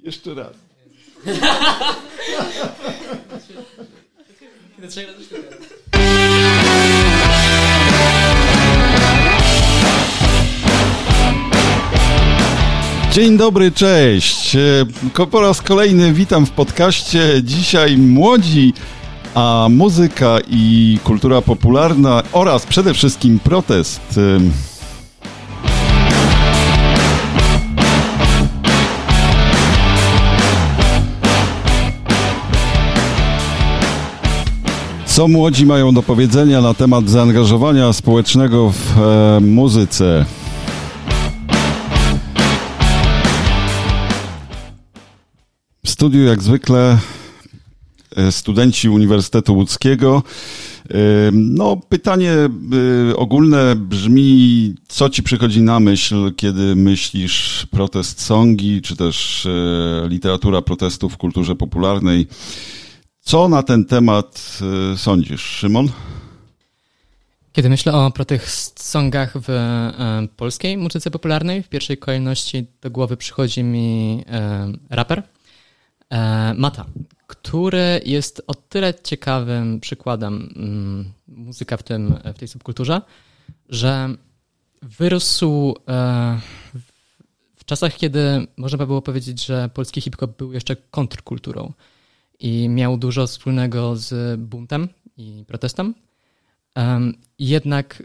Jeszcze raz. Dzień dobry, cześć. E, po raz kolejny witam w podcaście. Dzisiaj młodzi, a muzyka i kultura popularna oraz przede wszystkim protest. Co młodzi mają do powiedzenia na temat zaangażowania społecznego w e, muzyce? W studiu jak zwykle e, studenci Uniwersytetu Łódzkiego. E, no, pytanie e, ogólne brzmi, co ci przychodzi na myśl, kiedy myślisz protest songi, czy też literatura protestu w kulturze popularnej? Co na ten temat y, sądzisz, Szymon? Kiedy myślę o protest songach w e, polskiej muzyce popularnej, w pierwszej kolejności do głowy przychodzi mi e, raper e, Mata, który jest o tyle ciekawym przykładem mm, muzyka w, tym, w tej subkulturze, że wyrósł w czasach, kiedy można by było powiedzieć, że polski hip-hop był jeszcze kontrkulturą i miał dużo wspólnego z buntem i protestem. Jednak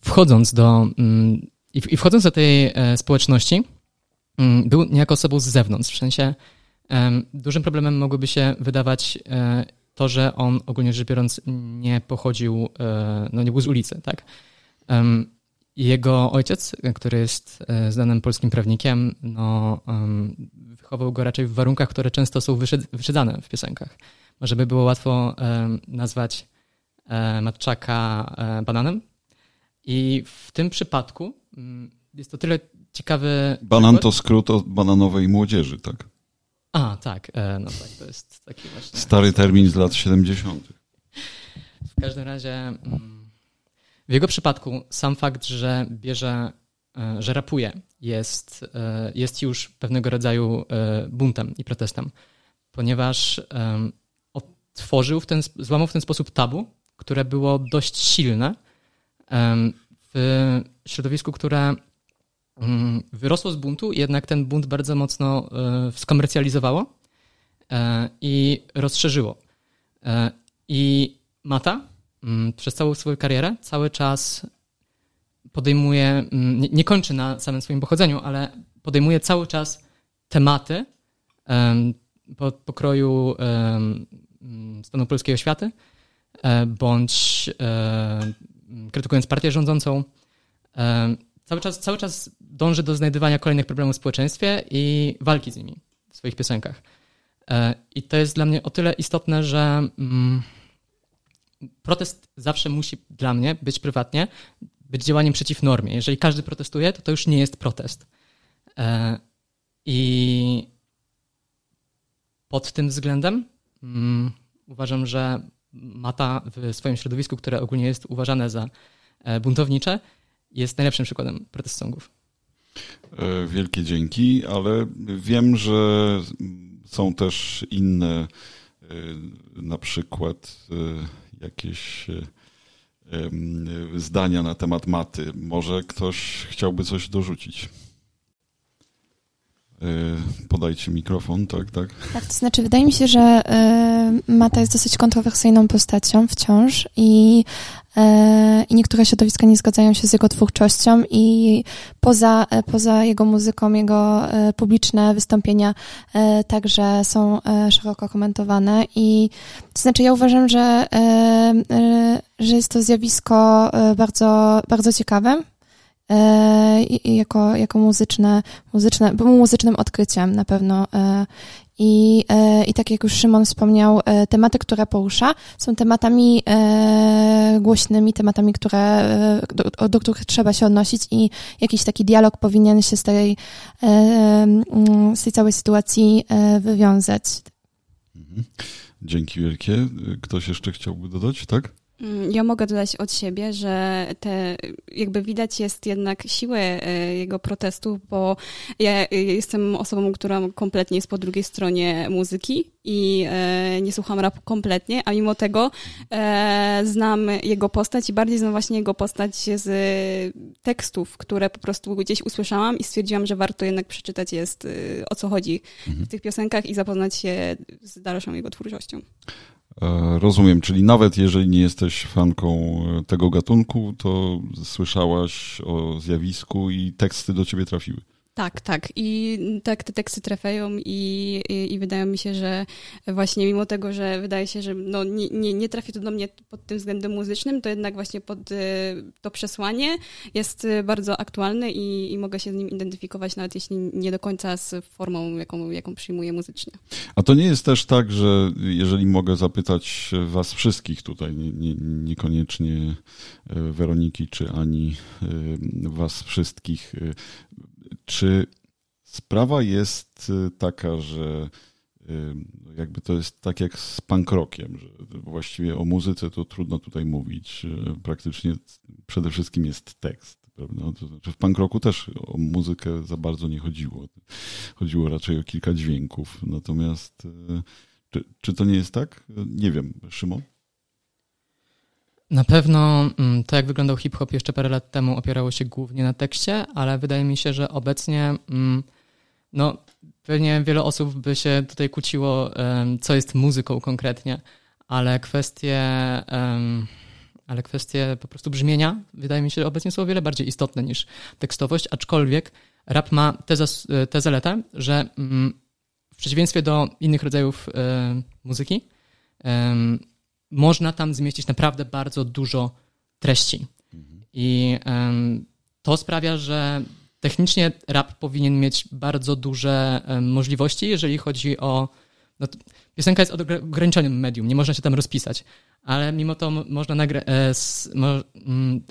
wchodząc do, mm, i wchodząc do tej e, społeczności, mm, był niejako osobą z zewnątrz. W sensie dużym problemem mogłoby się wydawać e, to, że on ogólnie rzecz biorąc nie pochodził, e, no nie był z ulicy, tak? Jego ojciec, który jest znanym polskim prawnikiem, no, wychował go raczej w warunkach, które często są wyszedzane w piosenkach. Może by było łatwo nazwać e, Matczaka e, bananem. I w tym przypadku mm, jest to tyle ciekawy. Banan to skrót od bananowej młodzieży, tak? A, tak, e, no tak, to jest taki właśnie. Stary termin z lat 70. W każdym razie, mm, w jego przypadku sam fakt, że bierze E, że rapuje, jest, e, jest już pewnego rodzaju e, buntem i protestem, ponieważ otworzył w ten, złamał w ten sposób tabu, które było dość silne w środowisku, które mm, wyrosło z buntu, jednak ten bunt bardzo mocno skomercjalizowało i rozszerzyło. I Mata przez całą swoją karierę cały czas podejmuje, mm, nie, kończy na samym swoim pochodzeniu, ale podejmuje cały czas tematy po pokroju um, stanu polskiej oświaty, um, bądź krytykując partię rządzącą, cały czas, cały czas dąży do znajdywania kolejnych problemów w społeczeństwie i walki z nimi w swoich piosenkach. E, I to jest dla mnie o tyle istotne, że mm, protest zawsze musi dla mnie być prywatnie być działaniem przeciw normie. Jeżeli każdy protestuje, to to już nie jest protest. E, I pod tym względem mm, uważam, że Mata w swoim środowisku, które ogólnie jest uważane za e, buntownicze, jest najlepszym przykładem protest. E, wielkie dzięki, ale wiem, że są też inne, na przykład jakieś zdania na temat maty. Może ktoś chciałby coś dorzucić? E, podajcie mikrofon, tak, tak. Tak, to znaczy, wydaje mi się, że y, Mata jest dosyć kontrowersyjną postacią wciąż i E, i niektóre środowiska nie zgadzają się z jego twórczością i poza, poza jego muzyką, jego publiczne wystąpienia także są szeroko komentowane i to znaczy ja uważam, że, że jest to zjawisko bardzo, bardzo ciekawe, jako, jako muzyczne, muzyczne, był muzycznym odkryciem na pewno i, e, I tak jak już Szymon wspomniał, e, tematy, które porusza, są tematami e, głośnymi, tematami, które, do, do których trzeba się odnosić i jakiś taki dialog powinien się z tej, mm, z tej całej sytuacji wywiązać. Mhm. Dzięki wielkie. Ktoś jeszcze chciałby dodać, tak? Mm, ja mogę dodać od siebie, że te, jakby widać jest jednak siłę e, jego protestów, bo ja jestem osobą, która kompletnie jest po drugiej stronie muzyki i e, nie słucham rapu kompletnie, a mimo tego e, znam jego postać i bardziej znam właśnie jego postać z tekstów, które po prostu gdzieś usłyszałam i stwierdziłam, że warto jednak przeczytać jest o co chodzi mhm. w tych piosenkach i zapoznać się z dalszą jego twórczością. E, rozumiem, czyli nawet jeżeli nie jesteś fanką e, tego gatunku, to słyszałaś o zjawisku i teksty do ciebie trafiły. Tak, tak. I tak te teksty trafiają i, i, i, wydaje mi się, że właśnie mimo tego, że wydaje się, że no nie, nie, nie trafi to do mnie pod tym względem muzycznym, to jednak właśnie pod y, to przesłanie jest y, bardzo aktualne i, i mogę się z nim identyfikować, nawet jeśli nie do końca z formą, jaką, jaką przyjmuję muzycznie. A to nie jest też tak, że jeżeli mogę zapytać was wszystkich tutaj, nie, nie, niekoniecznie y, Weroniki czy Ani, was wszystkich, czy sprawa jest y, taka, że y, jakby to jest tak jak z punk rockiem, że właściwie o muzyce to trudno tutaj mówić. Praktycznie przede wszystkim jest tekst. Prawda? To znaczy w punk też o muzykę za bardzo nie chodziło. Chodziło raczej o kilka dźwięków. Natomiast y, czy, czy to nie jest tak? Nie wiem. Szymon? Na pewno mm, to, jak wyglądał hip-hop jeszcze parę lat temu, opierało się głównie na tekście, ale wydaje mi się, że obecnie, mm, no, pewnie wiele osób by się tutaj kłóciło, co jest muzyką konkretnie, ale kwestie, ale kwestie po prostu brzmienia, wydaje mi się, obecnie są o wiele bardziej istotne niż tekstowość, aczkolwiek rap ma tę, tę zaletę, że mm, w przeciwieństwie do innych rodzajów muzyki, można tam zmieścić naprawdę bardzo dużo treści. I um, to sprawia, że technicznie rap powinien mieć bardzo duże um, możliwości, jeżeli chodzi o. No, piosenka jest ograniczonym medium, nie można się tam rozpisać, ale mimo to można nagrać. E, mo,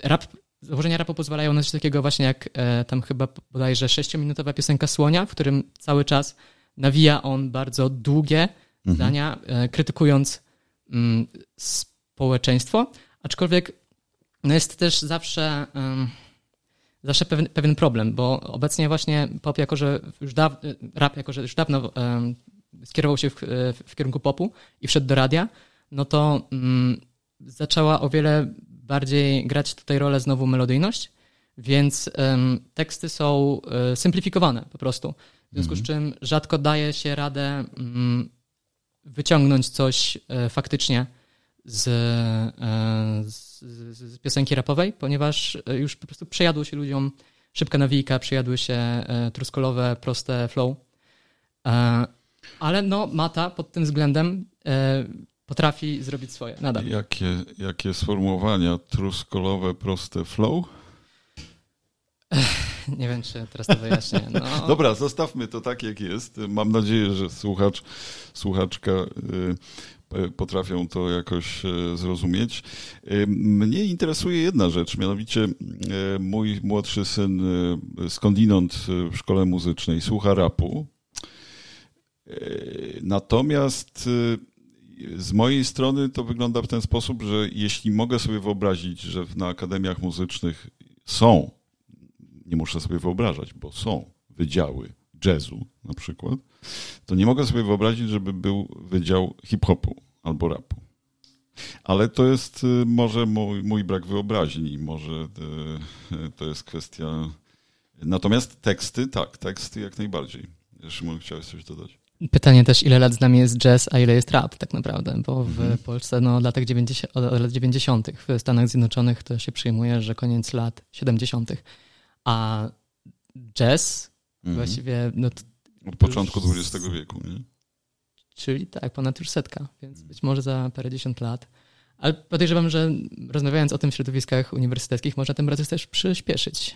rap, założenia rapu pozwalają na coś takiego właśnie jak e, tam chyba bodajże 6-minutowa piosenka Słonia, w którym cały czas nawija on bardzo długie mhm. zdania, e, krytykując społeczeństwo, aczkolwiek no jest też zawsze, zawsze pewien, pewien problem, bo obecnie właśnie pop, jako że już daw, rap, jako że już dawno skierował się w, w kierunku popu i wszedł do radia, no to um, zaczęła o wiele bardziej grać tutaj rolę znowu melodyjność, więc teksty są um, symplifikowane po prostu. W związku z mhm. czym rzadko daje się radę um, wyciągnąć coś e, faktycznie z, e, z, z, piosenki rapowej, ponieważ e, już po prostu przejadło się ludziom szybka nawijka, przejadły się truskolowe, proste flow. Ale no, Mata pod tym względem potrafi zrobić swoje nadal. Jakie, jakie sformułowania? Truskolowe, proste flow? Nie wiem, czy teraz to wyjaśnię. No. Dobra, zostawmy to tak, jak jest. Mam nadzieję, że słuchacz, słuchaczka y, potrafią to jakoś y, zrozumieć. Y, mnie interesuje jedna rzecz, mianowicie mój młodszy syn skądinąd w szkole muzycznej słucha rapu. Natomiast z mojej strony to wygląda w ten sposób, że jeśli mogę sobie wyobrazić, że na akademiach muzycznych są nie muszę sobie wyobrażać, bo są wydziały jazzu na przykład, to nie mogę sobie wyobrazić, żeby był wydział hip-hopu albo rapu. Ale to jest y, może mój, mój brak wyobraźni, może y, to jest kwestia. Natomiast teksty, tak, teksty jak najbardziej. Szymon, chciałeś coś dodać? Pytanie też, ile lat z nami jest jazz, a ile jest rap tak naprawdę, bo w mhm. Polsce no, od, lat 90, od lat 90. w Stanach Zjednoczonych to się przyjmuje, że koniec lat 70. A jazz mhm. właściwie... No Od początku XX wieku, nie? Czyli tak, ponad już setka, więc być może za parędziesiąt lat ale podejrzewam, że rozmawiając o tym w środowiskach uniwersyteckich, można ten proces też przyspieszyć.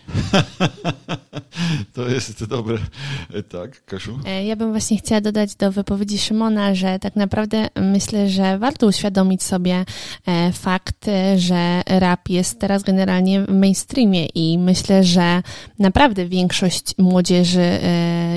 to jest dobre. E, tak, Kasiu? E, ja bym właśnie chciała dodać do wypowiedzi Szymona, że tak naprawdę myślę, że warto uświadomić sobie e, fakt, że rap jest teraz generalnie w mainstreamie i myślę, że naprawdę większość młodzieży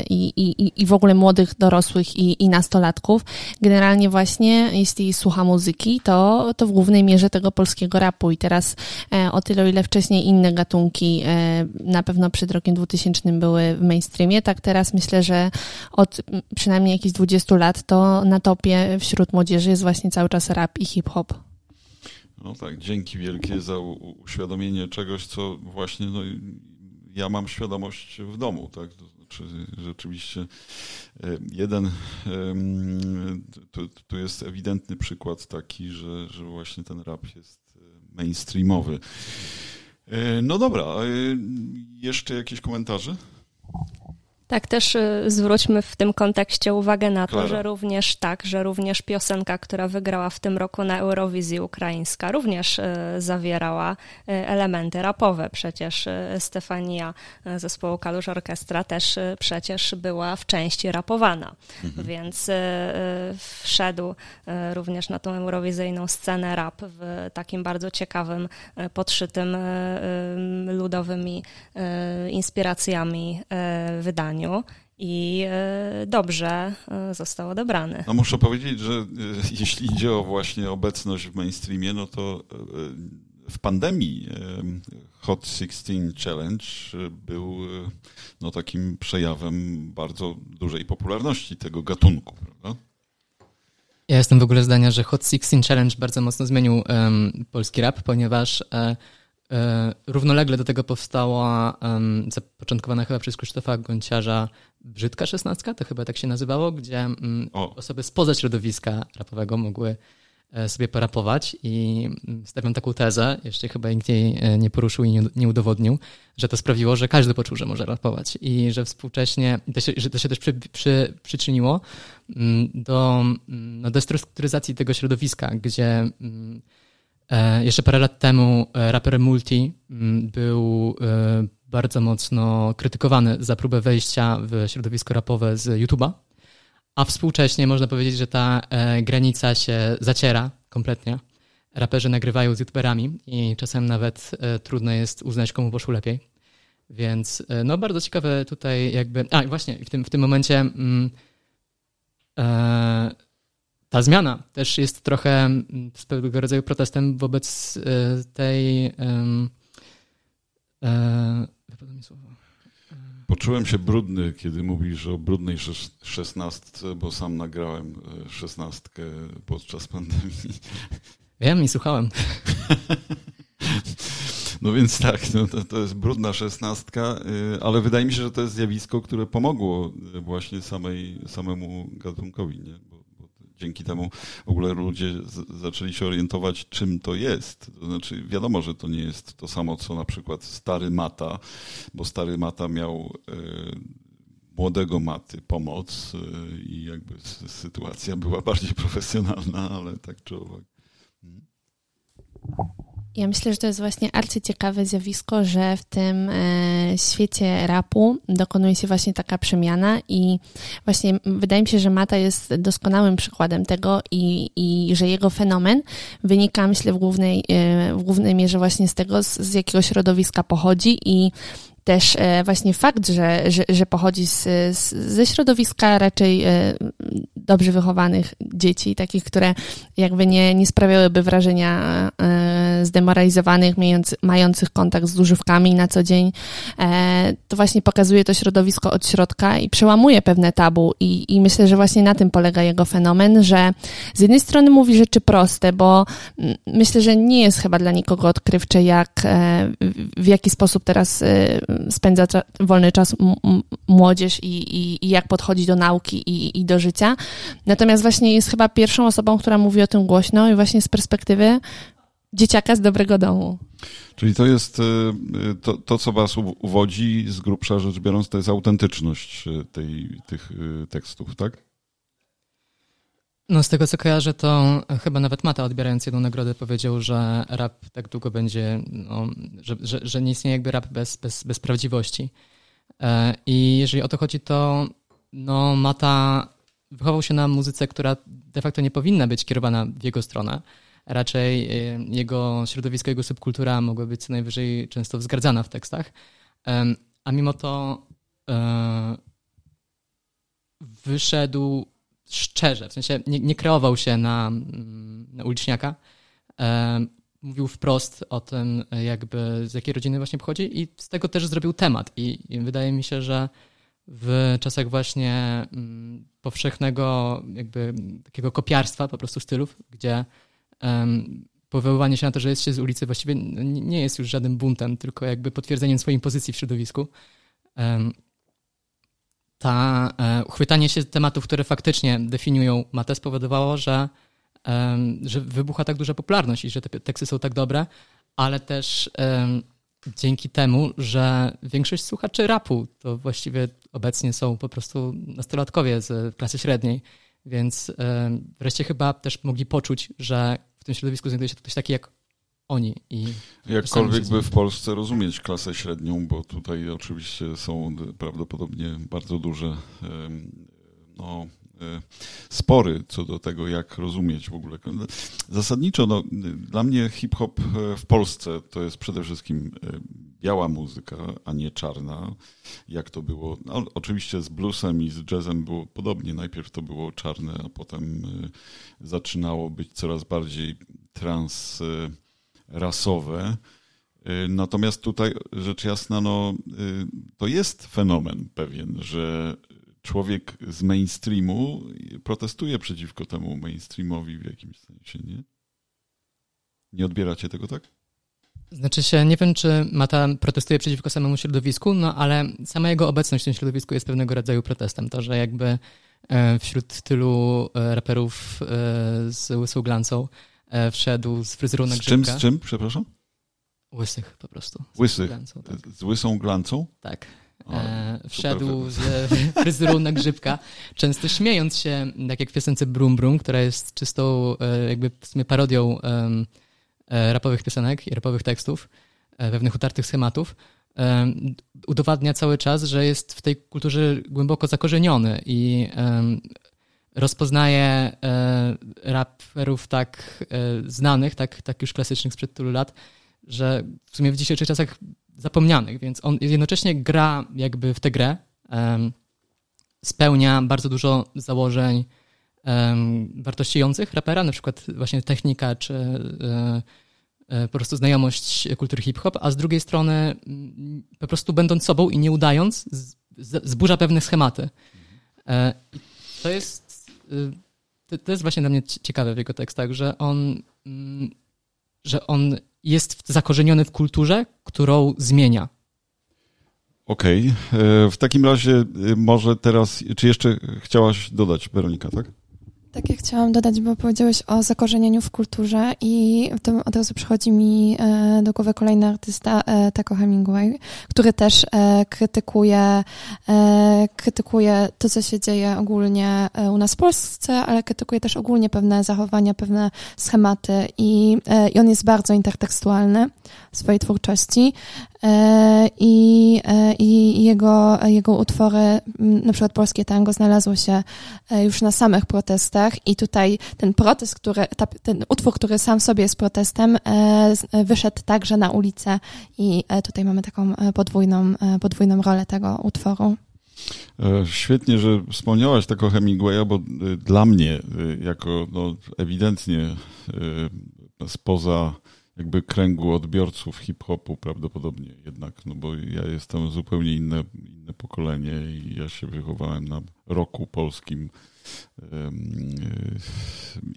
i, i, i w ogóle młodych dorosłych i, i nastolatków generalnie właśnie, jeśli słucha muzyki, to, to w głównej mierze tego polskiego rapu i teraz e, o tyle, o ile wcześniej inne gatunki e, na pewno przed rokiem 2000 były w mainstreamie, tak teraz myślę, że od przynajmniej jakichś 20 lat to na topie wśród młodzieży jest właśnie cały czas rap i hip-hop. No tak, dzięki wielkie za uświadomienie czegoś, co właśnie no, ja mam świadomość w domu, tak? Znaczy rzeczywiście e, jeden, tu, tu jest ewidentny przykład taki, że, że właśnie ten rap jest e, mainstreamowy. E, no dobra, jeszcze jakieś komentarze? Tak, też y, zwróćmy w tym kontekście uwagę na to, że również tak, że również piosenka, która wygrała w tym roku na Eurowizji ukraińska, również y, zawierała y, elementy rapowe. Przecież Stefania zespołu Kalusz Orkiestra też przecież była w części rapowana. Mhm. Więc wszedł również na tą eurowizyjną scenę rap w takim bardzo ciekawym, podszytym ludowymi inspiracjami wydaniu i e, dobrze e, został odebrany. No muszę powiedzieć, że e, jeśli idzie o właśnie obecność w mainstreamie, no to w pandemii Hot 16 Challenge był no, takim przejawem bardzo dużej popularności tego gatunku, prawda? Ja jestem w ogóle zdania, że Hot 16 Challenge bardzo mocno zmienił um, polski rap, ponieważ E, równolegle do tego powstała um, zapoczątkowana chyba przez Krzysztofa Gonciarza Brzydka szesnastka, to chyba tak się nazywało, gdzie um, osoby spoza środowiska rapowego mogły e, sobie porapować i mm, stawiam taką tezę, jeszcze chyba nikt jej e, nie poruszył i nie, nie udowodnił, że to sprawiło, że każdy poczuł, że może rapować i że współcześnie, to się, że to się też przy, przy, przyczyniło mm, do no, destrukturyzacji tego środowiska, gdzie E, jeszcze parę lat temu e, raper Multi mm, był e, bardzo mocno krytykowany za próbę wejścia w środowisko rapowe z YouTube'a, a współcześnie można powiedzieć, że ta granica się zaciera kompletnie. Raperzy nagrywają z YouTuberami i czasem nawet trudno jest uznać, komu poszło lepiej. Więc no bardzo ciekawe tutaj jakby... A właśnie, w tym, w tym momencie... Mm, ta zmiana też jest trochę mm, pewnego rodzaju protestem wobec e, tej. E, mi słowo. Poczułem się brudny, kiedy mówisz o brudnej szesnastce, bo sam nagrałem e, szesnastkę podczas pandemii. Wiem i słuchałem. No więc tak, no to, to jest brudna szesnastka, ale wydaje mi się, że to jest zjawisko, które pomogło właśnie samej, samemu gatunkowi, nie? Bo dzięki temu w ogóle ludzie zaczęli się orientować, czym to jest. To znaczy, wiadomo, że to nie jest to samo, co na przykład stary Mata, bo stary Mata miał e, młodego Maty pomoc e, i jakby sytuacja była bardziej profesjonalna, ale tak czy owak. Ja myślę, że to jest właśnie arcyciekawe zjawisko, że w tym e, świecie rapu dokonuje się właśnie taka przemiana i właśnie wydaje mi się, że Mata jest doskonałym przykładem tego i, i że jego fenomen wynika, myślę, w głównej, e, w głównej mierze właśnie z tego, z, z jakiego środowiska pochodzi i też e, właśnie fakt, że, że, że pochodzi z, z, ze środowiska raczej e, dobrze wychowanych dzieci, takich, które jakby nie, nie sprawiałyby wrażenia e, zdemoralizowanych, mając, mających kontakt z używkami na co dzień, to właśnie pokazuje to środowisko od środka i przełamuje pewne tabu i, i myślę, że właśnie na tym polega jego fenomen, że z jednej strony mówi rzeczy proste, bo myślę, że nie jest chyba dla nikogo odkrywcze, jak w jaki sposób teraz spędza wolny czas młodzież i, i, i, jak podchodzi do nauki i, i do życia. Natomiast właśnie jest chyba pierwszą osobą, która mówi o tym głośno i właśnie z perspektywy dzieciaka z dobrego domu. Czyli to jest y, y, to, to, co was uwodzi z grubsza rzecz biorąc, to jest autentyczność y, tej, tych tekstów, tak? No z tego co kojarzę, to chyba nawet Mata odbierając jedną nagrodę powiedział, że rap tak długo będzie, no, że, że, że nie istnieje jakby rap bez, bez, bez prawdziwości. E, I jeżeli o to chodzi, to no, Mata wychował się na muzyce, która de facto nie powinna być kierowana w jego stronę. Raczej e, jego środowisko, jego subkultura mogła być co najwyżej często wzgardzana w tekstach. A mimo to e, wyszedł szczerze, w sensie nie, nie kreował się na, na uliczniaka, mówił wprost o tym, jakby z jakiej rodziny właśnie pochodzi i z tego też zrobił temat. I, i wydaje mi się, że w czasach właśnie mm, powszechnego jakby takiego kopiarstwa po prostu stylów, gdzie powoływanie się na to, że jest się z ulicy właściwie nie jest już żadnym buntem, tylko jakby potwierdzeniem swojej pozycji w środowisku. Ta e, uchwytanie się tematów, które faktycznie definiują matę spowodowało, że, że wybucha tak duża popularność i że te teksty są tak dobre, ale też dzięki temu, że większość słuchaczy rapu to właściwie obecnie są po prostu nastolatkowie z klasy średniej, więc wreszcie chyba też mogli poczuć, że w tym środowisku znajduje się ktoś taki jak oni. I Jakkolwiek by w Polsce rozumieć klasę średnią, bo tutaj oczywiście są prawdopodobnie bardzo duże no, E, spory co do tego, jak rozumieć w ogóle. Zasadniczo no, dla mnie hip-hop e, w Polsce to jest przede wszystkim e, biała muzyka, a nie czarna, jak to było. No, oczywiście z bluesem i z jazzem było podobnie. Najpierw to było czarne, a potem zaczynało być coraz bardziej transrasowe. Natomiast tutaj rzecz jasna, no, to jest fenomen pewien, że człowiek z mainstreamu protestuje przeciwko temu mainstreamowi w jakimś sensie, nie? Nie odbieracie tego tak? Znaczy się, nie wiem, czy Mata protestuje przeciwko samemu środowisku, no ale sama jego obecność w tym środowisku jest pewnego rodzaju protestem. To, że jakby e, wśród tylu e, raperów e, z łysą glancą wszedł z fryzurą na grzybkę. Z czym, z czym, przepraszam? Łysych po prostu. Z Łysych? Glancą, tak. Z łysą glancą? Tak. E, wszedł z fryzurą na grzybka, często śmiejąc się, tak jak w piosence Brum Brum, która jest czystą e, jakby w sumie parodią e, rapowych piosenek i rapowych tekstów, pewnych utartych schematów, udowadnia cały czas, że jest w tej kulturze głęboko zakorzeniony i rozpoznaje raperów tak znanych, tak, tak już klasycznych sprzed tylu lat, że w sumie w dzisiejszych czasach zapomnianych, więc on jednocześnie gra jakby w tę grę, um, spełnia bardzo dużo założeń um, wartościujących rapera, na przykład właśnie technika czy e, e, po prostu znajomość kultury hip-hop, a z drugiej strony m, po prostu będąc sobą i nie udając, zburza pewne schematy. E, to jest to, to jest właśnie dla mnie ciekawe w jego tekstach, że on że on jest zakorzeniony w kulturze, którą zmienia. Okej. Okay. E, w takim razie e, może teraz, czy jeszcze chciałaś dodać, Weronika, tak? Tak, ja chciałam dodać, bo powiedziałeś o zakorzenieniu w kulturze i to od razu przychodzi mi e, do głowy kolejny artysta, e, Taco Hemingway, który też e, krytykuje, krytykuje to, co się dzieje ogólnie u nas w Polsce, ale krytykuje też ogólnie pewne zachowania, pewne schematy i, i on jest bardzo intertekstualny w swojej twórczości. I, i jego, jego utwory, na przykład polskie tango, znalazło się już na samych protestach i tutaj ten protest, który, ten utwór, który sam sobie jest protestem, wyszedł także na ulicę i tutaj mamy taką podwójną, podwójną rolę tego utworu. Świetnie, że wspomniałaś tak o Hemingwaya, bo dla mnie, jako no, ewidentnie spoza jakby kręgu odbiorców hip-hopu prawdopodobnie jednak, no bo ja jestem zupełnie inne, inne pokolenie i ja się wychowałem na roku polskim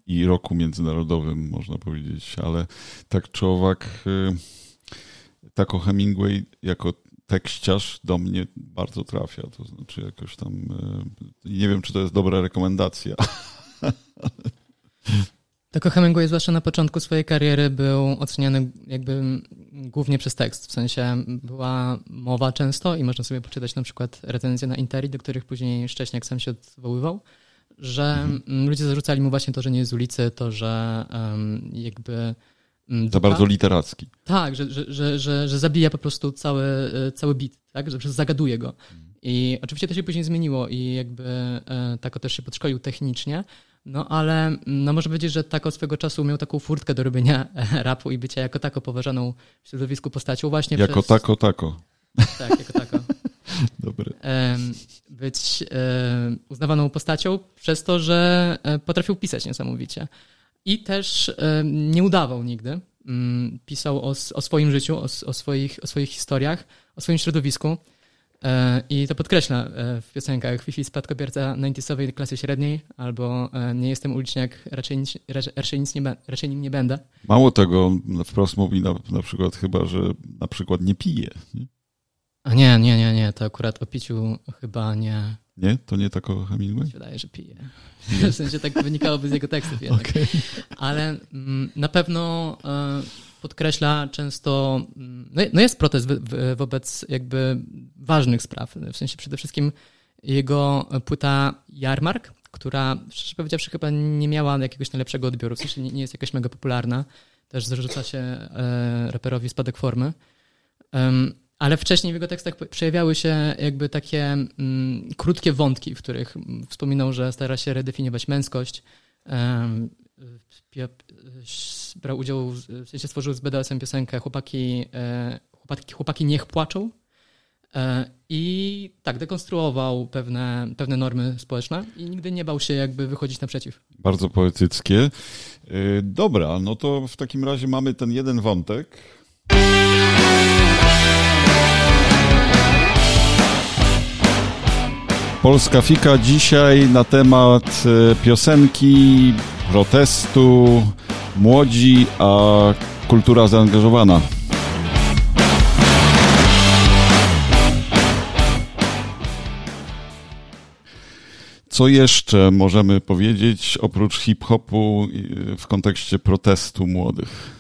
i roku międzynarodowym, można powiedzieć, ale tak czy owak, y, tak o Hemingway jako tekściarz do mnie bardzo trafia, to znaczy jakoś tam, y, nie wiem, czy to jest dobra rekomendacja. Tylko Hemingway, zwłaszcza na początku swojej kariery, był oceniany jakby głównie przez tekst. W sensie była mowa często i można sobie poczytać na przykład recenzje na Interi, do których później Szcześniak sam się odwoływał, że mhm. ludzie zarzucali mu właśnie to, że nie jest z ulicy, to, że jakby mm, za bardzo literacki. Tak, że, że, że, że, że zabija po prostu cały, e, cały bit, tak? że zagaduje go. Mhm. I oczywiście to się później zmieniło i jakby e, Tako też się podszkolił technicznie, no ale no może powiedzieć, że Tako swego czasu miał taką furtkę do robienia rapu i bycia jako tako poważaną w środowisku postacią właśnie Jako przez... tako tako. Tak, jako tako. Dobry. Być uznawaną postacią przez to, że e, potrafił pisać niesamowicie. I też nie udawał nigdy. Mm, pisał o, o swoim życiu, o, o, swoich, o swoich historiach, o swoim środowisku. E, I to podkreśla e, w piosenkach Fifi spadkobierca 90 klasy średniej albo Nie jestem uliczniak, raczej, nic, raczej, nic nie, raczej nim nie będę. Mało tego, wprost mówi na, na przykład chyba, że na przykład nie pije. Nie? A nie, nie, nie, nie, to akurat o piciu chyba nie. Nie? To nie tak o Hemingway? Mi się wydaje, że pije. W sensie tak wynikałoby z jego tekstów jednak. Okay. Ale mm, na pewno podkreśla często, mm, no, no jest protest wobec jakby ważnych spraw, w sensie przede wszystkim jego płyta Jarmark, która szczerze powiedziawszy chyba nie miała jakiegoś najlepszego odbioru, w sensie nie, jest jakaś mega popularna, też zarzuca się e, raperowi spadek formy, ale wcześniej w jego tekstach przejawiały się jakby takie mm, krótkie wątki, w których wspominał, że stara się redefiniować męskość, brał udział, w sensie stworzył z BDS-em piosenkę Chłopaki, e, chłopaki, chłopaki niech płaczą. E, I tak, dekonstruował pewne, pewne normy społeczne i nigdy nie bał się jakby wychodzić naprzeciw. Bardzo poetyckie. E, dobra, no to w takim razie mamy ten jeden wątek. Polska Fika dzisiaj na temat piosenki, protestu, młodzi, a kultura zaangażowana. Co jeszcze możemy powiedzieć oprócz hip-hopu w kontekście protestu młodych?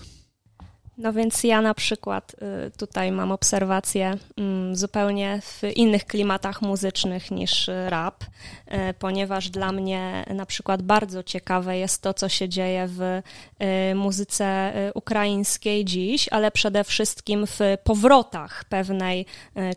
No więc ja na przykład y, tutaj mam obserwacje mm, zupełnie w innych klimatach muzycznych niż rap, y, ponieważ dla mnie na przykład bardzo ciekawe jest to, co się dzieje w y, muzyce ukraińskiej dziś, ale przede wszystkim w powrotach pewnej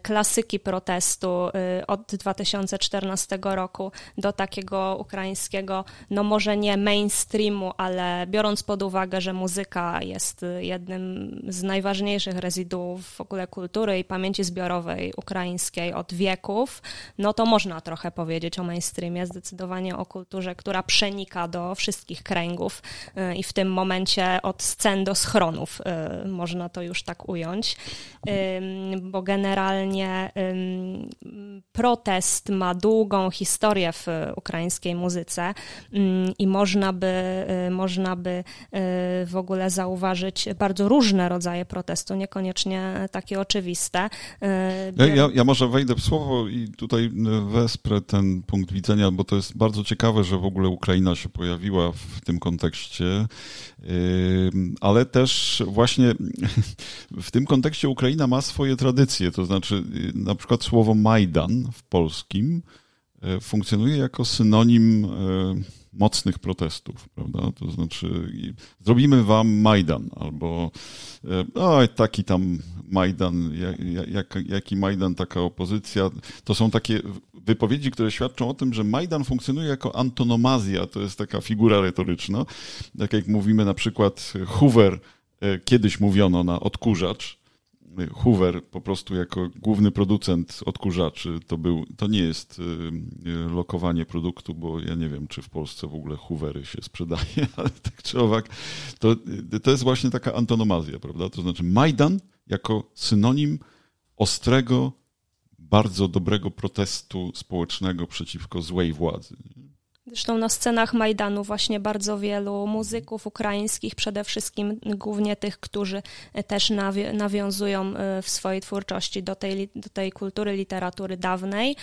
klasyki protestu od 2014 roku do takiego ukraińskiego, no może nie mainstreamu, ale biorąc pod uwagę, że muzyka jest jednym z najważniejszych rezyduów w ogóle kultury i pamięci zbiorowej ukraińskiej od wieków, no to można trochę powiedzieć o mainstreamie, zdecydowanie o kulturze, która przenika do wszystkich kręgów y, i w tym momencie od scen do schronów y, można to już tak ująć, bo generalnie protest ma długą historię w ukraińskiej muzyce i można by, y, można by w ogóle zauważyć bardzo różne różne rodzaje protestu, niekoniecznie takie oczywiste. Ja, ja, ja, może wejdę w słowo i tutaj wesprę ten punkt widzenia, bo to jest bardzo ciekawe, że w ogóle Ukraina się pojawiła w tym kontekście, ale też właśnie w tym kontekście Ukraina ma swoje tradycje, to znaczy na przykład słowo Majdan w polskim e, funkcjonuje jako synonim e, mocnych protestów, prawda? To znaczy, zrobimy wam Majdan, albo o, taki tam Majdan, jak, jaki Majdan, taka opozycja. To są takie wypowiedzi, które świadczą o tym, że Majdan funkcjonuje jako antonomazja, to jest taka figura retoryczna. Tak jak mówimy na przykład Hoover, e, kiedyś mówiono na odkurzacz, Hoover po prostu jako główny producent odkurzaczy to był, to nie jest y, y, lokowanie produktu, bo ja nie wiem, czy w Polsce w ogóle Hoovery się sprzedaje, ale tak czy owak, to, to jest właśnie taka antonomazja, prawda? To znaczy Majdan jako synonim ostrego, bardzo dobrego protestu społecznego przeciwko złej władzy. Zresztą na scenach Majdanu właśnie bardzo wielu muzyków ukraińskich, przede wszystkim głównie tych, którzy też nawiązują e, w swojej twórczości do tej, do tej kultury literatury dawnej,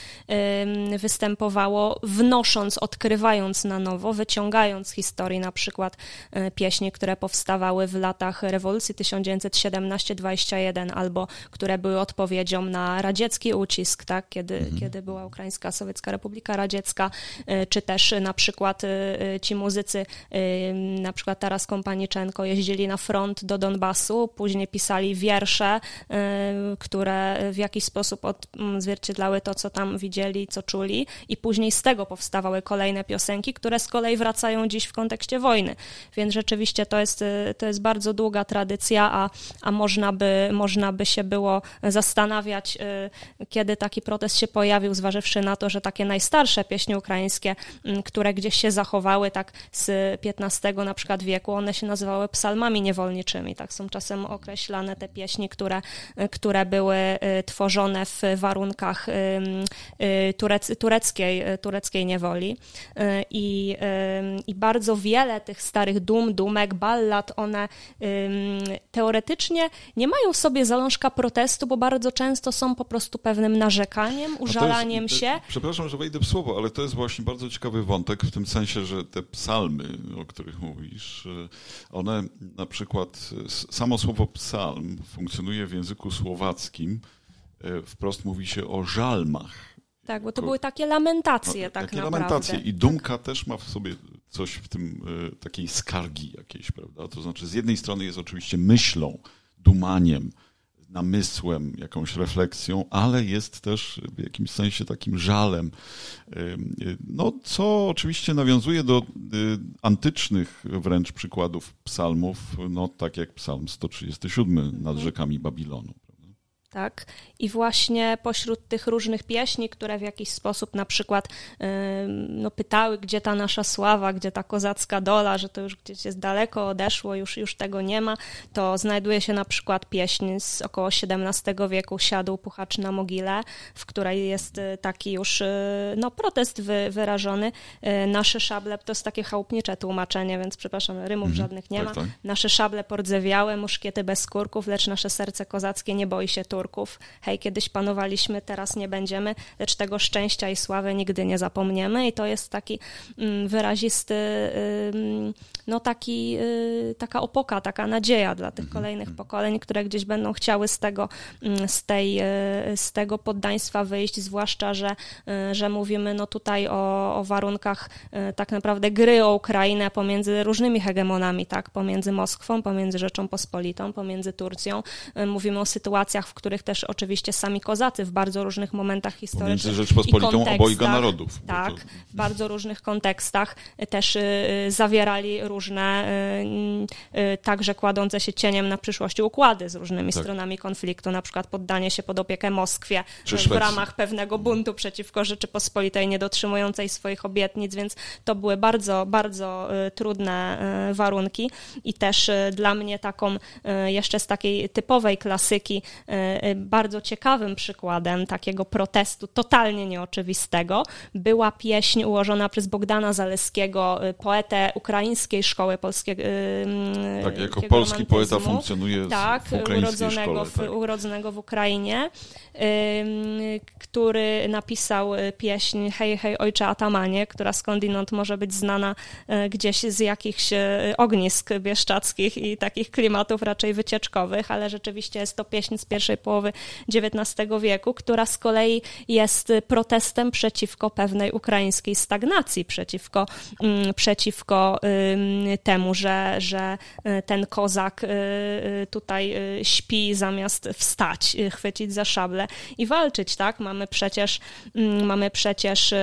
występowało wnosząc, odkrywając na nowo, wyciągając z historii na przykład e, pieśni, które powstawały w latach rewolucji 1917-21 albo które były odpowiedzią na radziecki ucisk, tak, kiedy, mhm. kiedy była Ukraińska Sowiecka Republika Radziecka, e, czy też na przykład y, y, ci muzycy, y, na przykład Taras Kompaniczenko, jeździli na front do Donbasu, później pisali wiersze, które w jakiś sposób odzwierciedlały to, co tam widzieli, co czuli i później z tego powstawały kolejne piosenki, które z kolei wracają dziś w kontekście wojny. Więc rzeczywiście to jest, to jest bardzo długa tradycja, a, a można, by, można by się było zastanawiać, kiedy taki protest się pojawił, zważywszy na to, że takie najstarsze pieśni ukraińskie, które gdzieś się zachowały tak z XV na przykład wieku, one się nazywały psalmami niewolniczymi, tak są czasem określane te pieśni, które, które były tworzone w warunkach turec, tureckiej, tureckiej niewoli. I, i bardzo wiele tych starych dum, dumek, ballad, one teoretycznie nie mają w sobie zalążka protestu, bo bardzo często są po prostu pewnym narzekaniem, użalaniem jest, się. Przepraszam, że wejdę w słowo, ale to jest właśnie bardzo ciekawy wątek w tym sensie, że te psalmy, o których mówisz, one na przykład, samo słowo psalm funkcjonuje w języku słowackim, e, wprost mówi się o żalmach. Tak, bo to były takie lamentacje no, tak takie naprawdę. lamentacje i dumka też ma w sobie coś w tym, e, takiej skargi jakiejś, prawda? To znaczy z jednej strony jest oczywiście myślą, dumaniem, namysłem, jakąś refleksją, ale jest też w jakimś sensie takim żalem. No, co oczywiście nawiązuje do y, antycznych wręcz przykładów psalmów, no tak jak psalm 137 nad rzekami Babilonu tak? I właśnie pośród tych różnych pieśni, które w jakiś sposób na przykład no, pytały, gdzie ta nasza sława, gdzie ta kozacka dola, że to już gdzieś jest daleko odeszło, już, już tego nie ma, to znajduje się na przykład pieśń z około XVII wieku, Siadł puchacz na mogile, w której jest y, taki już y, no, protest wy, wyrażony. Y, nasze szable, to jest takie chałupnicze tłumaczenie, więc przepraszam, rymów mhm, żadnych nie tak, ma. Tak. Nasze szable pordzewiałe, muszkiety bez skórków, lecz nasze serce kozackie nie boi się tu Turków. Hej, kiedyś panowaliśmy, teraz nie będziemy, lecz tego szczęścia i sławy nigdy nie zapomniemy. I to jest taki mm, wyrazisty, no taki, y, taka opoka, taka nadzieja dla tych mhm, kolejnych mhm. pokoleń, które gdzieś będą chciały z tego, mm, z tej, y, z tego poddaństwa wyjść, zwłaszcza, że, y, że mówimy no tutaj o, o warunkach tak naprawdę gry o Ukrainę pomiędzy różnymi hegemonami, tak, pomiędzy Moskwą, pomiędzy Rzeczą Pospolitą, pomiędzy Turcją. Mówimy o sytuacjach, w których których też oczywiście sami kozacy w bardzo różnych momentach historycznych. Pomiędzy Rzeczpospolitą obojga narodów. Tak, w bardzo różnych kontekstach też y, y, zawierali różne, y, także kładące się cieniem na przyszłości układy z różnymi tak. stronami konfliktu, na przykład poddanie się pod opiekę Moskwie w ramach pewnego buntu przeciwko Rzeczypospolitej niedotrzymującej swoich obietnic, więc to były bardzo, bardzo trudne warunki i też dla mnie taką jeszcze z takiej typowej klasyki bardzo ciekawym przykładem takiego protestu totalnie nieoczywistego była pieśń ułożona przez Bogdana Zaleskiego, y, poetę ukraińskiej szkoły polskiego. Y, tak, jako polski poeta funkcjonuje tak, w urodzonego, szkole. Tak. urodzonego w Ukrainie, który napisał pieśń Hej, hej, ojcze Atamanie, która skądinąd może być znana gdzieś z jakichś ognisk bieszczadzkich i takich klimatów raczej wycieczkowych, ale rzeczywiście jest to pieśń z pierwszej połowy XIX wieku, która z kolei jest protestem przeciwko pewnej ukraińskiej stagnacji, przeciwko, mm, przeciwko temu, że, że y, ten kozak y, y, tutaj śpi zamiast wstać, chwycić za szable i walczyć, tak? Mamy przecież, mm, mamy przecież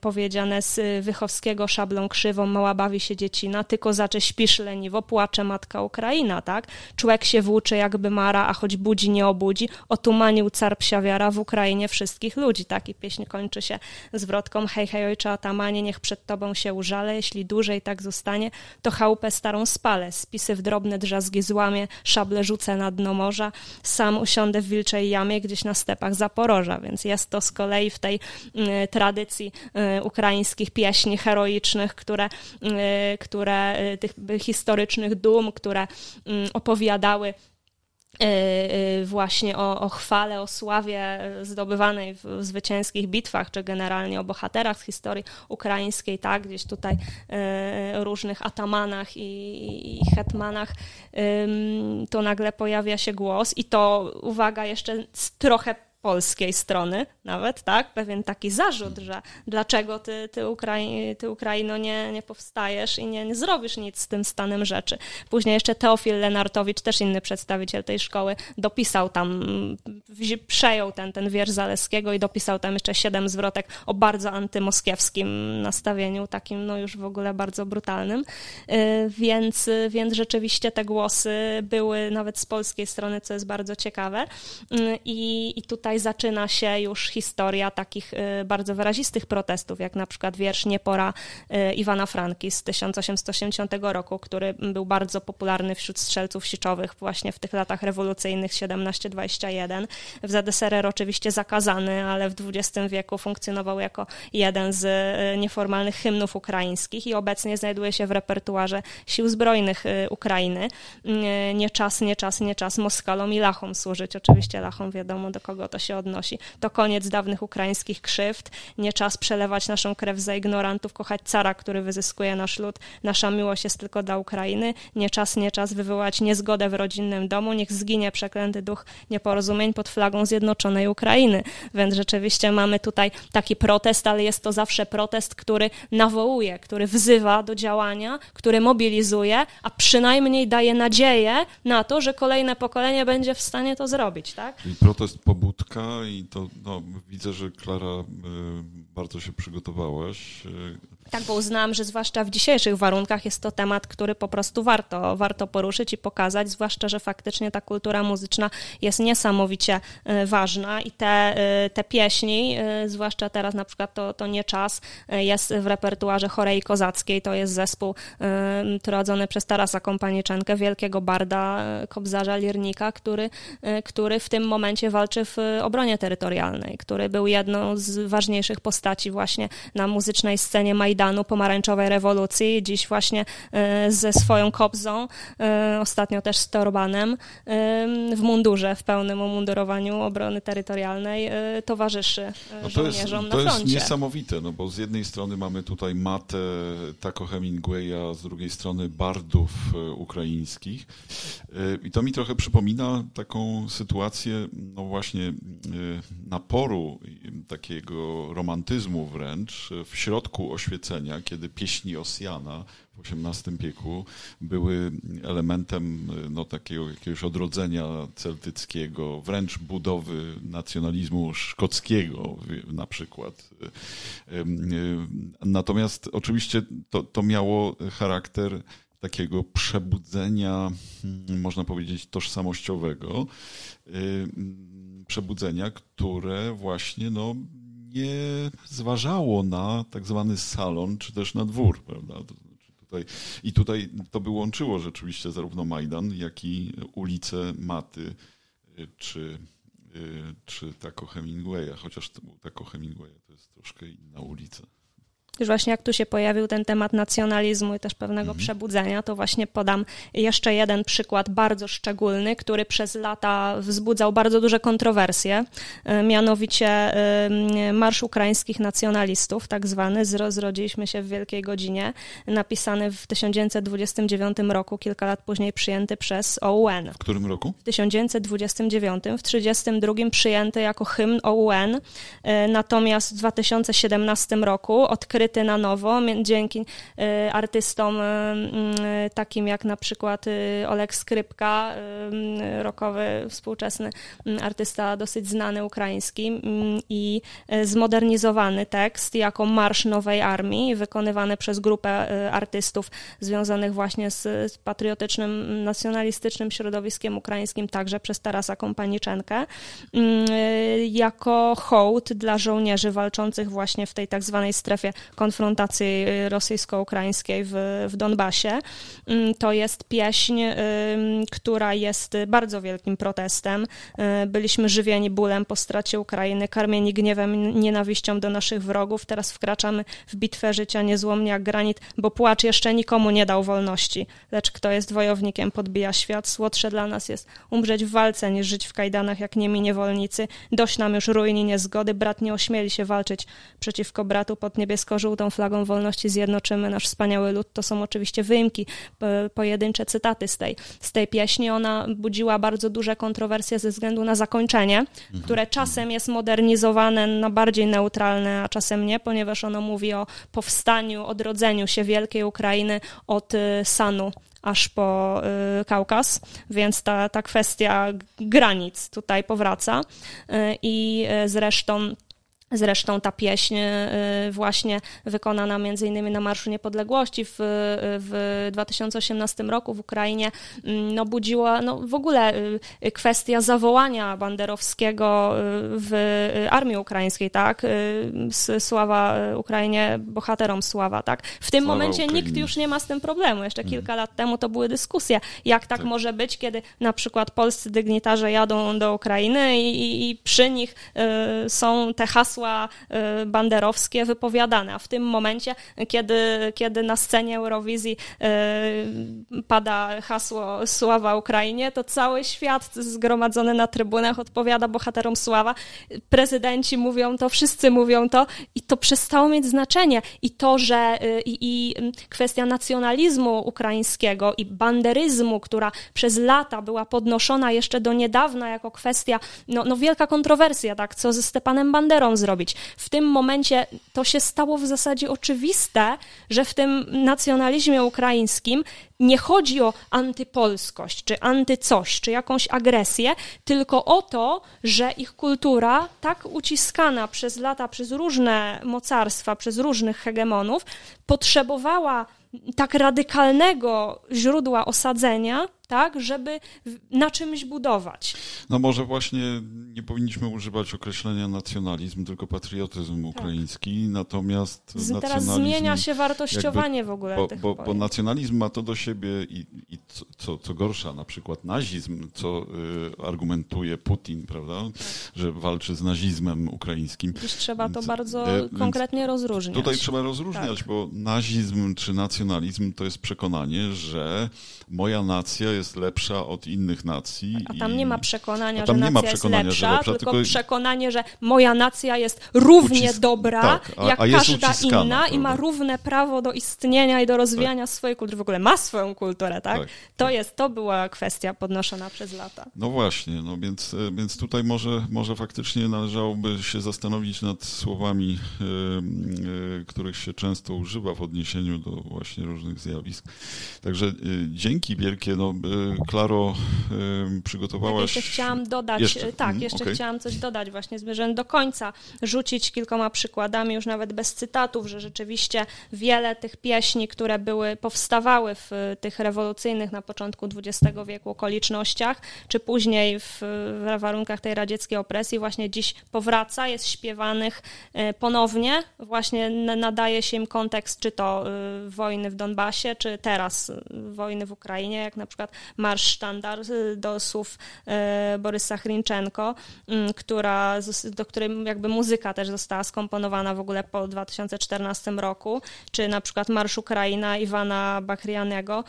powiedziane z Wychowskiego szablą krzywą, mała bawi się dziecina, tylko zacze śpisz leniwo, płacze matka Ukraina, tak? Człowiek się włóczy jakby mara, a choć budzi, nie obudzi, otumanił car psia wiara w Ukrainie wszystkich ludzi, tak? I pieśń kończy się zwrotką, hej, hej, ojcze Atamanie, niech przed tobą się użale, jeśli dłużej tak zostanie, to chałupę starą spalę, spisy w drobne drzazgi złamie, szable rzucę na dno morza, sam usiądę w wilczej jamie gdzieś na stepach Zaporoża, więc jest to z kolei w tej y, tradycji y, ukraińskich pieśni heroicznych, które, y, które tych historycznych dum, które opowiadały E, e, właśnie o, o chwale, o sławie zdobywanej w, zwycięskich bitwach, czy generalnie o bohaterach z historii ukraińskiej, tak, gdzieś tutaj e, różnych atamanach i, i hetmanach, to nagle pojawia się głos i to, uwaga, jeszcze trochę polskiej strony nawet, tak? Pewien taki zarzut, że dlaczego ty, ty, Ukrai ty Ukraino nie, nie powstajesz i nie, nie zrobisz nic z tym stanem rzeczy. Później jeszcze Teofil Lenartowicz, też inny przedstawiciel tej szkoły, dopisał tam, przejął ten, ten wiersz Zaleskiego i dopisał tam jeszcze siedem zwrotek o bardzo antymoskiewskim nastawieniu, takim no już w ogóle bardzo brutalnym. Y, więc, więc rzeczywiście te głosy były nawet z polskiej strony, co jest bardzo ciekawe. Y, I, i tutaj tutaj zaczyna się już historia takich bardzo wyrazistych protestów, jak na przykład wiersz Niepora Iwana Franki z 1880 roku, który był bardzo popularny wśród strzelców siczowych właśnie w tych latach rewolucyjnych 17-21. W ZSRR oczywiście zakazany, ale w XX wieku funkcjonował jako jeden z nieformalnych hymnów ukraińskich i obecnie znajduje się w repertuarze Sił Zbrojnych Ukrainy. Nie czas, nie czas, nie czas Moskalom i Lachom służyć. Oczywiście Lachom wiadomo do kogo to się odnosi. To koniec dawnych ukraińskich krzywd. Nie czas przelewać naszą krew za ignorantów, kochać cara, który wyzyskuje nasz lud. Nasza miłość jest tylko dla Ukrainy. Nie czas, nie czas wywołać niezgodę w rodzinnym domu. Niech zginie przeklęty duch nieporozumień pod flagą Zjednoczonej Ukrainy. Więc rzeczywiście mamy tutaj taki protest, ale jest to zawsze protest, który nawołuje, który wzywa do działania, który mobilizuje, a przynajmniej daje nadzieję na to, że kolejne pokolenie będzie w stanie to zrobić, tak? I protest pobudka i to no, widzę, że Klara y, bardzo się przygotowałaś. Tak, bo uznałam, że zwłaszcza w dzisiejszych warunkach jest to temat, który po prostu warto, warto poruszyć i pokazać, zwłaszcza, że faktycznie ta kultura muzyczna jest niesamowicie y, ważna i te, y, te pieśni, y, zwłaszcza teraz na przykład to, to nie czas, jest w repertuarze Chorei Kozackiej, to jest zespół prowadzony przez Tarasa Kompaniczenkę, wielkiego barda, kobzarza, lirnika, który, który w tym momencie walczy w obronie terytorialnej, który był jedną z ważniejszych postaci właśnie na muzycznej scenie Majdanu Majdanu, pomarańczowej rewolucji, dziś właśnie e, ze swoją kobzą, e, ostatnio też z torbanem, e, w mundurze, w pełnym umundurowaniu obrony terytorialnej towarzyszy no to żołnierzom jest, to na froncie. To jest niesamowite, no bo z jednej strony mamy tutaj matę Taco Hemingwaya, z drugiej strony bardów ukraińskich i to mi trochę przypomina taką sytuację, no właśnie naporu takiego romantyzmu wręcz w środku oświecenia kiedy pieśni Osjana w XVIII wieku były elementem no, takiego jakiegoś odrodzenia celtyckiego, wręcz budowy nacjonalizmu szkockiego na przykład. Natomiast oczywiście to, to miało charakter takiego przebudzenia, można powiedzieć, tożsamościowego, przebudzenia, które właśnie no, nie zważało na tak zwany salon, czy też na dwór, prawda? Tutaj, I tutaj to by łączyło rzeczywiście zarówno Majdan, jak i ulice Maty, czy, czy Taco Hemingwaya, chociaż Taco Hemingwaya to jest troszkę inna ulica. Już właśnie jak tu się pojawił ten temat nacjonalizmu i też pewnego mhm. przebudzenia, to właśnie podam jeszcze jeden przykład bardzo szczególny, który przez lata wzbudzał bardzo duże kontrowersje, e, mianowicie e, Marsz Ukraińskich Nacjonalistów, tak zwany, zrodziliśmy się w Wielkiej Godzinie, napisany w 1929 roku, kilka lat później przyjęty przez OUN. W którym roku? W 1929, w 1932 przyjęty jako hymn OUN, e, natomiast w 2017 roku odkryty odkryty na nowo dzięki y, artystom y, y, takim jak na przykład Olek Skrypka, rokowy, współczesny artysta dosyć znany ukraiński i zmodernizowany tekst jako Marsz Nowej Armii, wykonywany przez grupę artystów związanych właśnie z patriotycznym, nacjonalistycznym środowiskiem ukraińskim, także przez Tarasa Kompaniczenkę, jako hołd dla żołnierzy walczących właśnie w tej tak zwanej strefie konfrontacji rosyjsko-ukraińskiej w, w Donbasie. Mm, to jest pieśń, która jest bardzo wielkim protestem. Y, byliśmy żywieni bólem po stracie Ukrainy, karmieni gniewem, nienawiścią do naszych wrogów. Teraz wkraczamy w bitwę życia niezłomnie jak granit, bo płacz jeszcze nikomu nie dał wolności. Lecz kto jest wojownikiem, podbija świat. Słodsze dla nas jest umrzeć w walce, niż żyć w kajdanach jak niemi niewolnicy. Dość nam już ruini niezgody. Brat nie ośmieli się walczyć przeciwko bratu pod niebiesko żółtą flagą wolności zjednoczymy nasz wspaniały lud. To są oczywiście wyimki, pojedyncze cytaty z tej, z tej pieśni. Ona budziła bardzo duże kontrowersje ze względu na zakończenie, mhm. które czasem jest modernizowane na bardziej neutralne, a czasem nie, ponieważ ono mówi o powstaniu, odrodzeniu się wielkiej Ukrainy od y, Sanu aż po y, Kaukaz, więc ta, ta kwestia granic tutaj powraca. Y, I zresztą Zresztą ta pieśń właśnie wykonana między innymi na Marszu Niepodległości w, w 2018 roku w Ukrainie, mm, no budziła no w ogóle kwestia zawołania banderowskiego w armii ukraińskiej, tak? Sława Ukrainie, bohaterom sława, tak? W tym sława momencie nikt już nie ma z tym problemu. Jeszcze mhm. kilka lat temu to były dyskusje, jak tak, tak, może być, kiedy na przykład polscy dygnitarze jadą do Ukrainy i, i przy nich y, są te hasła y, banderowskie wypowiadane, a w tym momencie, kiedy, kiedy na scenie Eurowizji y, pada hasło Sława Ukrainie, to cały świat zgromadzony na trybunach odpowiada bohaterom Sława. Prezydenci mówią to, wszyscy mówią to i to przestało mieć znaczenie. I to, że i, i kwestia nacjonalizmu ukraińskiego i banderyzmu, która przez lata była podnoszona jeszcze do niedawna jako kwestia, no, no wielka kontrowersja, tak, co ze Stepanem Banderą zrobić. W tym momencie to się stało w zasadzie oczywiste, że w tym nacjonalizmie ukraińskim nie chodzi o antypolskość, czy antycoś, czy jakąś agresję, tylko o to, że ich kultura, tak uciskana przez lata, przez różne mocarstwa, przez różnych hegemonów, potrzebowała tak radykalnego źródła osadzenia, tak, żeby na czymś budować. No może właśnie nie powinniśmy używać określenia nacjonalizm, tylko patriotyzm tak. ukraiński, natomiast Teraz zmienia się wartościowanie jakby, w ogóle bo, tych bo, bo, nacjonalizm ma to do siebie i, i co, co, co, gorsza, na przykład nazizm, co y, argumentuje Putin, prawda, tak. że walczy z nazizmem ukraińskim. Dziś trzeba to bardzo e, konkretnie rozróżniać. Tutaj trzeba rozróżniać, tak. bo nazizm czy nacjonalizm to jest przekonanie, że moja nacja jest jest lepsza od innych nacji. A tam i... nie ma przekonania, że nacja przekonania, jest lepsza, lepsza tylko, tylko, przekonanie, że moja nacja jest równie Ucis... dobra, tak, a, jak a każda inna prawda? i ma równe prawo do istnienia i do rozwijania tak. swojej kultury. W ogóle ma swoją kulturę, tak? tak to tak. jest, to była kwestia podnoszona przez lata. No właśnie, no więc, e, więc tutaj może, może faktycznie należałoby się zastanowić nad słowami, y, y, których się często używa w odniesieniu do właśnie różnych zjawisk. Także y, dzięki wielkie, no, Klaro, przygotowałaś... Tak, jeszcze chciałam dodać, jeszcze? tak, mm, jeszcze okay. chciałam coś dodać właśnie, zmierzając do końca, rzucić kilkoma przykładami, już nawet bez cytatów, że rzeczywiście wiele tych pieśni, które były, powstawały w tych rewolucyjnych na początku XX wieku okolicznościach, czy później w, w warunkach tej radzieckiej opresji, właśnie dziś powraca, jest śpiewanych ponownie, właśnie nadaje się im kontekst, czy to wojny w Donbasie, czy teraz wojny w Ukrainie, jak na przykład Marsz Sztandar y, do słów y, Borysa Chrinczenko, mm, która, do której jakby muzyka też została skomponowana w ogóle po 2014 roku, czy na przykład Marsz Ukraina Iwana Bakrianego,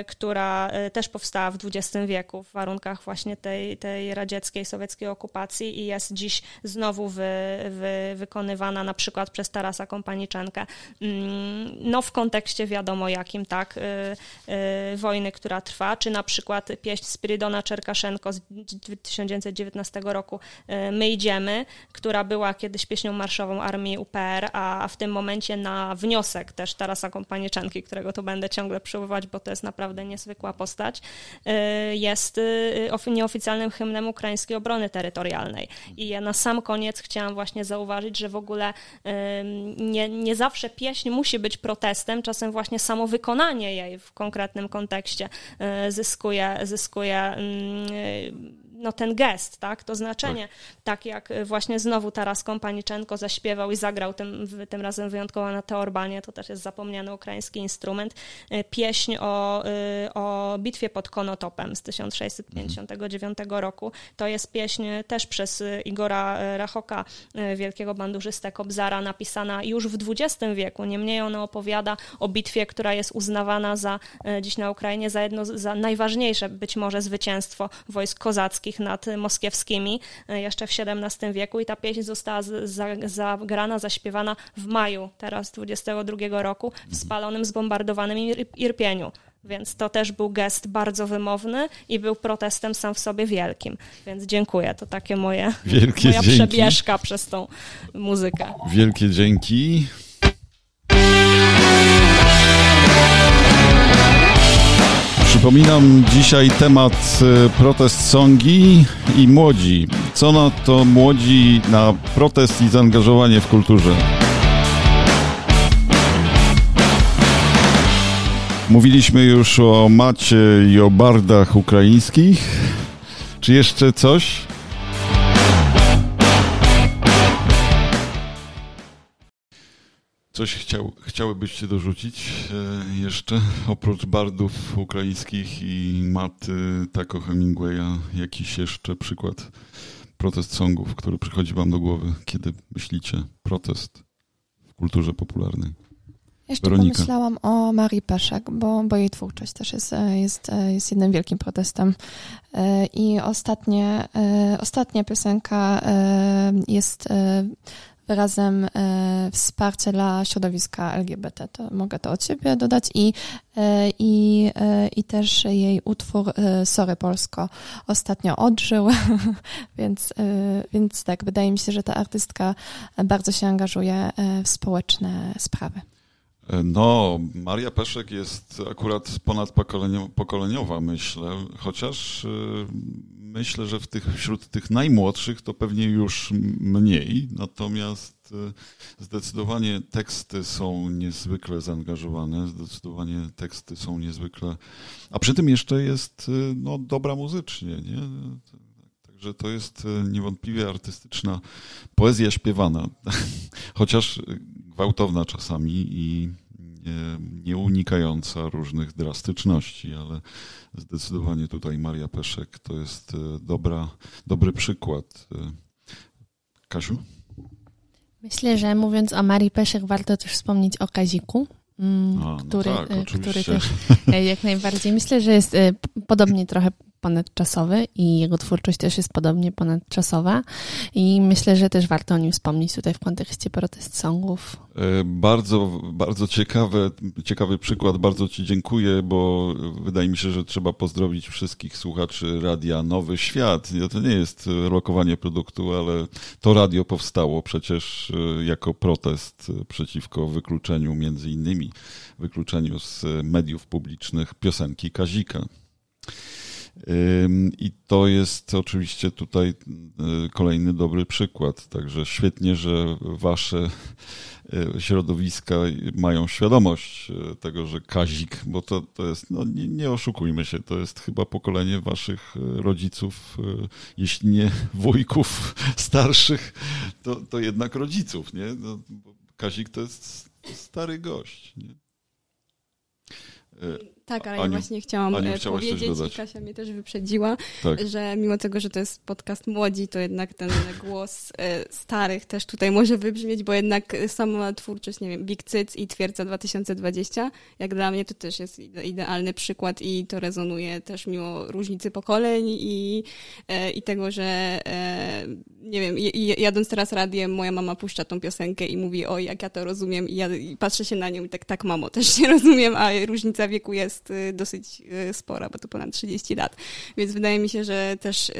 y, która też powstała w XX wieku w warunkach właśnie tej, tej radzieckiej, sowieckiej okupacji i jest dziś znowu wy, wy, wykonywana na przykład przez Tarasa Kompaniczenkę. Mm, no w kontekście wiadomo jakim, tak, wojny, która trwa, czy na przykład pieśń Spirydona Czerkaszenko z 1919 roku e, My idziemy, która była kiedyś pieśnią marszową armii UPR, a w tym momencie na wniosek też Tarasa Kompanieczanki, którego tu będę ciągle przywoływać, bo to jest naprawdę niezwykła postać, e, jest e, nieoficjalnym hymnem ukraińskiej obrony terytorialnej. I ja na sam koniec chciałam właśnie zauważyć, że w ogóle nie, nie zawsze pieśń musi być protestem, czasem właśnie samo wykonanie jej w konkretnym kontekście zyskuje, zyskuje mm, no, ten gest, tak, to znaczenie. Tak. tak jak właśnie znowu Taras Kompaniczenko zaśpiewał i zagrał tym, tym razem wyjątkowo na teorbanie, to też jest zapomniany ukraiński instrument, e, pieśń o, e, o bitwie pod Konotopem z 1659 mhm. roku. To jest pieśń też przez Igora Rachoka, e, wielkiego bandurzystę Kobzara, napisana już w XX wieku. Niemniej ona opowiada o bitwie, która jest uznawana za dziś na Ukrainie za jedno za najważniejsze być może zwycięstwo wojsk kozackich nad moskiewskimi e, jeszcze w XVII wieku i ta pieśń została zagrana, zaśpiewana w maju teraz 22 roku w spalonym, zbombardowanym Irpieniu. Więc to też był gest bardzo wymowny i był protestem sam w sobie wielkim. Więc dziękuję. To takie moje Wielkie moja dzięki. przebieżka przez tą muzykę. Wielkie dzięki. Przypominam dzisiaj temat e, protest songi i młodzi. Co na to młodzi na protest i zaangażowanie w kulturze? Mówiliśmy już o macie i o bardach ukraińskich. Czy jeszcze coś? Coś chciał, chciałybyście dorzucić e, jeszcze oprócz bardów ukraińskich i maty Taco Hemingwaya? Jakiś jeszcze przykład protest songów, który przychodzi wam do głowy, kiedy myślicie protest w kulturze popularnej? Jeszcze Weronika. pomyślałam o Marii Peszek, bo, bo jej twórczość też jest, jest, jest jednym wielkim protestem. E, I ostatnie, e, ostatnia piosenka jest wyrazem e, wsparcia dla środowiska LGBT. To mogę to od siebie dodać i, e, i, e, i też jej utwór e, Sorry Polsko ostatnio odżył, więc, e, więc tak, wydaje mi się, że ta artystka bardzo się angażuje e, w społeczne sprawy. No, Maria Peszek jest akurat ponadpokoleniowa, myślę, chociaż myślę, że w tych, wśród tych najmłodszych to pewnie już mniej, natomiast e, zdecydowanie teksty są niezwykle zaangażowane, zdecydowanie teksty są niezwykle, a przy tym jeszcze jest e, no, dobra muzycznie, nie? Także to jest e, niewątpliwie artystyczna poezja śpiewana, chociaż gwałtowna czasami i nie unikająca różnych drastyczności, ale zdecydowanie tutaj Maria Peszek to jest e, dobra, dobry przykład. E, Kasiu? Myślę, że mówiąc o Marii Peszek, warto też wspomnieć o Kaziku, mm, A, no który, tak, e, który też jak najbardziej myślę, że jest podobnie trochę ponadczasowy i jego twórczość też jest podobnie ponadczasowa i myślę, że też warto o nim wspomnieć tutaj w kontekście protest songów. E, bardzo, bardzo ciekawe, ciekawy przykład, bardzo Ci dziękuję, bo wydaje mi się, że trzeba pozdrowić wszystkich słuchaczy Radia Nowy Świat. To nie jest lokowanie produktu, ale to radio powstało przecież e, jako protest przeciwko wykluczeniu, między innymi wykluczeniu z mediów publicznych piosenki Kazika. I to jest oczywiście tutaj y, kolejny dobry przykład. Także świetnie, że wasze y, środowiska mają świadomość y, tego, że Kazik, bo to, to jest, no nie, nie oszukujmy się, to jest chyba pokolenie waszych rodziców, jeśli nie wujków starszych, to, to jednak rodziców, nie? No, Kazik to jest stary gość, nie? Tak, ale Aniu, ja właśnie chciałam Aniu, e, powiedzieć i Kasia mnie też wyprzedziła, tak. że mimo tego, że to jest podcast młodzi, to jednak ten głos e, starych też tutaj może wybrzmieć, bo jednak sama twórczość, nie wiem, Big Cyc i Twierdza 2020, jak dla mnie to też jest idealny przykład i to rezonuje też mimo różnicy pokoleń i, e, i tego, że nie wiem, jadąc teraz radiem, moja mama puszcza tą piosenkę i mówi, oj, jak ja to rozumiem i ja i patrzę się na nią i tak, tak mamo, też nie rozumiem, a różnica wieku jest jest y, dosyć y, spora, bo to ponad 30 lat. Więc wydaje mi się, że też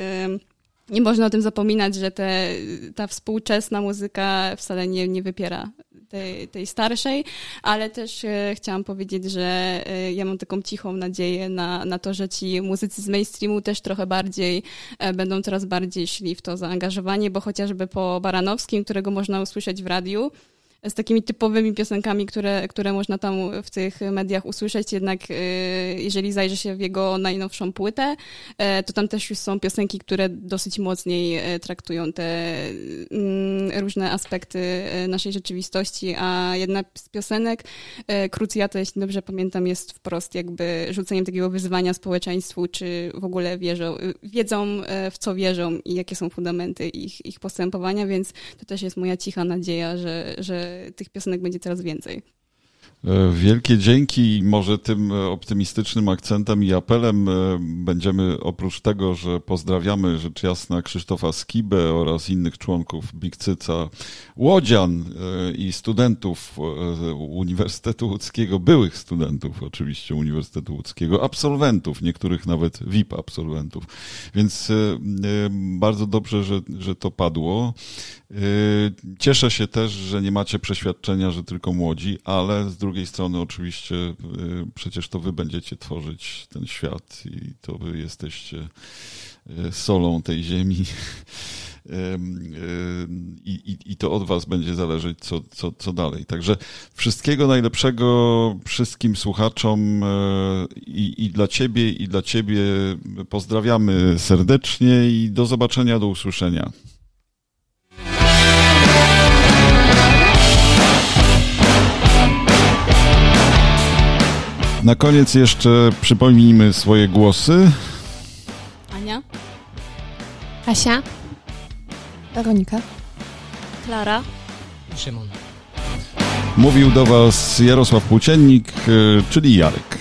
nie można o tym zapominać, że te, ta współczesna muzyka wcale nie, nie wypiera tej, tej starszej, ale też e, chciałam powiedzieć, że e, ja mam taką cichą nadzieję na, na to, że ci muzycy z mainstreamu też trochę bardziej e, będą coraz bardziej szli w to zaangażowanie, bo chociażby po Baranowskim, którego można usłyszeć w radiu, z takimi typowymi piosenkami, które, które można tam w tych mediach usłyszeć, jednak y, jeżeli zajrzy się w jego najnowszą płytę, y, to tam też już są piosenki, które dosyć mocniej y, traktują te mm, różne aspekty naszej rzeczywistości, a jedna z piosenek, Krucjata, jeśli dobrze pamiętam, jest wprost jakby rzuceniem takiego wyzwania społeczeństwu, czy w ogóle wierzą, wiedzą w co wierzą i jakie są fundamenty ich, ich postępowania, więc to też jest moja cicha nadzieja, że, że tych piosenek będzie coraz więcej. E, wielkie dzięki. Może tym optymistycznym akcentem i apelem e, będziemy oprócz tego, że pozdrawiamy rzecz jasna Krzysztofa Skibę oraz innych członków Bigcyca, Łodzian e, i studentów Uniwersytetu Łódzkiego, byłych studentów oczywiście Uniwersytetu Łódzkiego, absolwentów, niektórych nawet VIP absolwentów. Więc bardzo dobrze, że, że to padło. Cieszę się też, że nie macie przeświadczenia, że tylko młodzi, ale z drugiej strony oczywiście y, przecież to wy będziecie tworzyć ten świat i to wy jesteście y, solą tej ziemi. i, i, i to od Was będzie zależeć, co, co, co dalej. Także wszystkiego najlepszego wszystkim słuchaczom i, i dla Ciebie, i dla Ciebie pozdrawiamy serdecznie i do zobaczenia, do usłyszenia. Na koniec jeszcze przypomnijmy swoje głosy. Ania. Asia. Weronika. Klara. Szymon. Mówił do Was Jarosław Płóciennik, czyli Jarek.